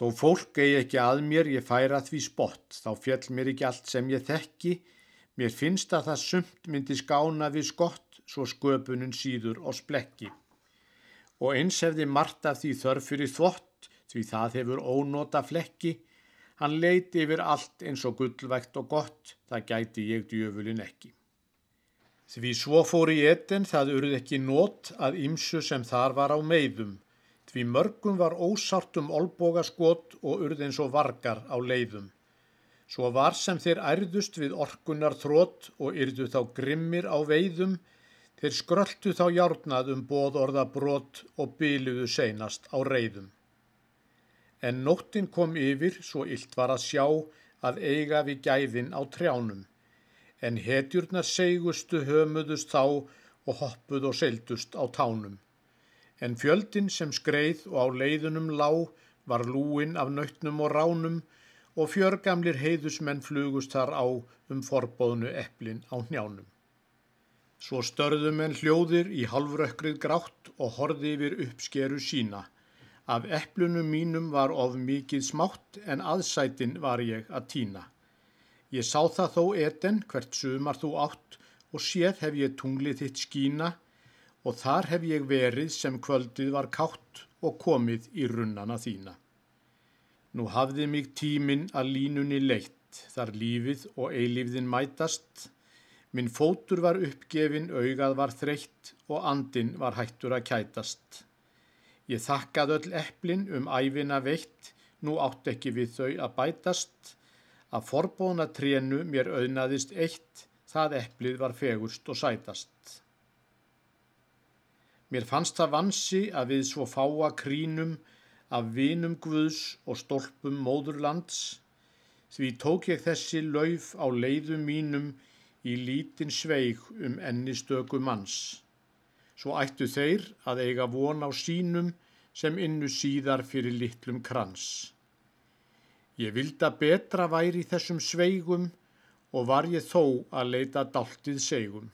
Þó fólk eigi ekki að mér, ég færa því spott, þá fjell mér ekki allt sem ég þekki, mér finnst að það sumt myndi skána við skott, svo sköpunun síður og splekki. Og eins hefði margt af því þörf fyrir þvott, því það hefur ónota flekki, hann leiti yfir allt eins og gullvægt og gott, það gæti ég djöfulin ekki. Því svo fór í etten það urð ekki nót að ymsu sem þar var á meiðum, Því mörgum var ósárt um olbogaskot og urð eins og vargar á leiðum. Svo var sem þeir ærðust við orkunar þrótt og yrðu þá grimmir á veiðum, þeir skröldu þá hjárnað um bóðorða brot og byluðu seinast á reyðum. En nóttin kom yfir svo illt var að sjá að eiga við gæðin á trjánum, en hetjurnar segustu hömuðust þá og hoppuð og seildust á tánum en fjöldin sem skreið og á leiðunum lá var lúin af nautnum og ránum og fjörgamlir heiðusmenn flugust þar á um forbóðnu eplin á njánum. Svo störðum en hljóðir í halvrökkrið grátt og horði yfir uppskeru sína. Af eplunum mínum var of mikið smátt en aðsætin var ég að týna. Ég sá það þó eten hvert sumar þú átt og séð hef ég tunglið þitt skína og þar hef ég verið sem kvöldið var kátt og komið í runnana þína. Nú hafði mig tíminn að línunni leitt, þar lífið og eilífðin mætast, minn fótur var uppgefin, augað var þreytt og andin var hættur að kætast. Ég þakkað öll eplin um æfina veitt, nú átt ekki við þau að bætast, að forbóna trénu mér auðnaðist eitt, það eplið var fegurst og sætast. Mér fannst það vansi að við svo fáa krínum af vinum Guðs og stolpum móðurlands, því tók ég þessi lauf á leiðum mínum í lítinn sveig um ennistöku manns. Svo ættu þeir að eiga von á sínum sem innu síðar fyrir litlum krans. Ég vilda betra væri þessum sveigum og var ég þó að leita daltið segum.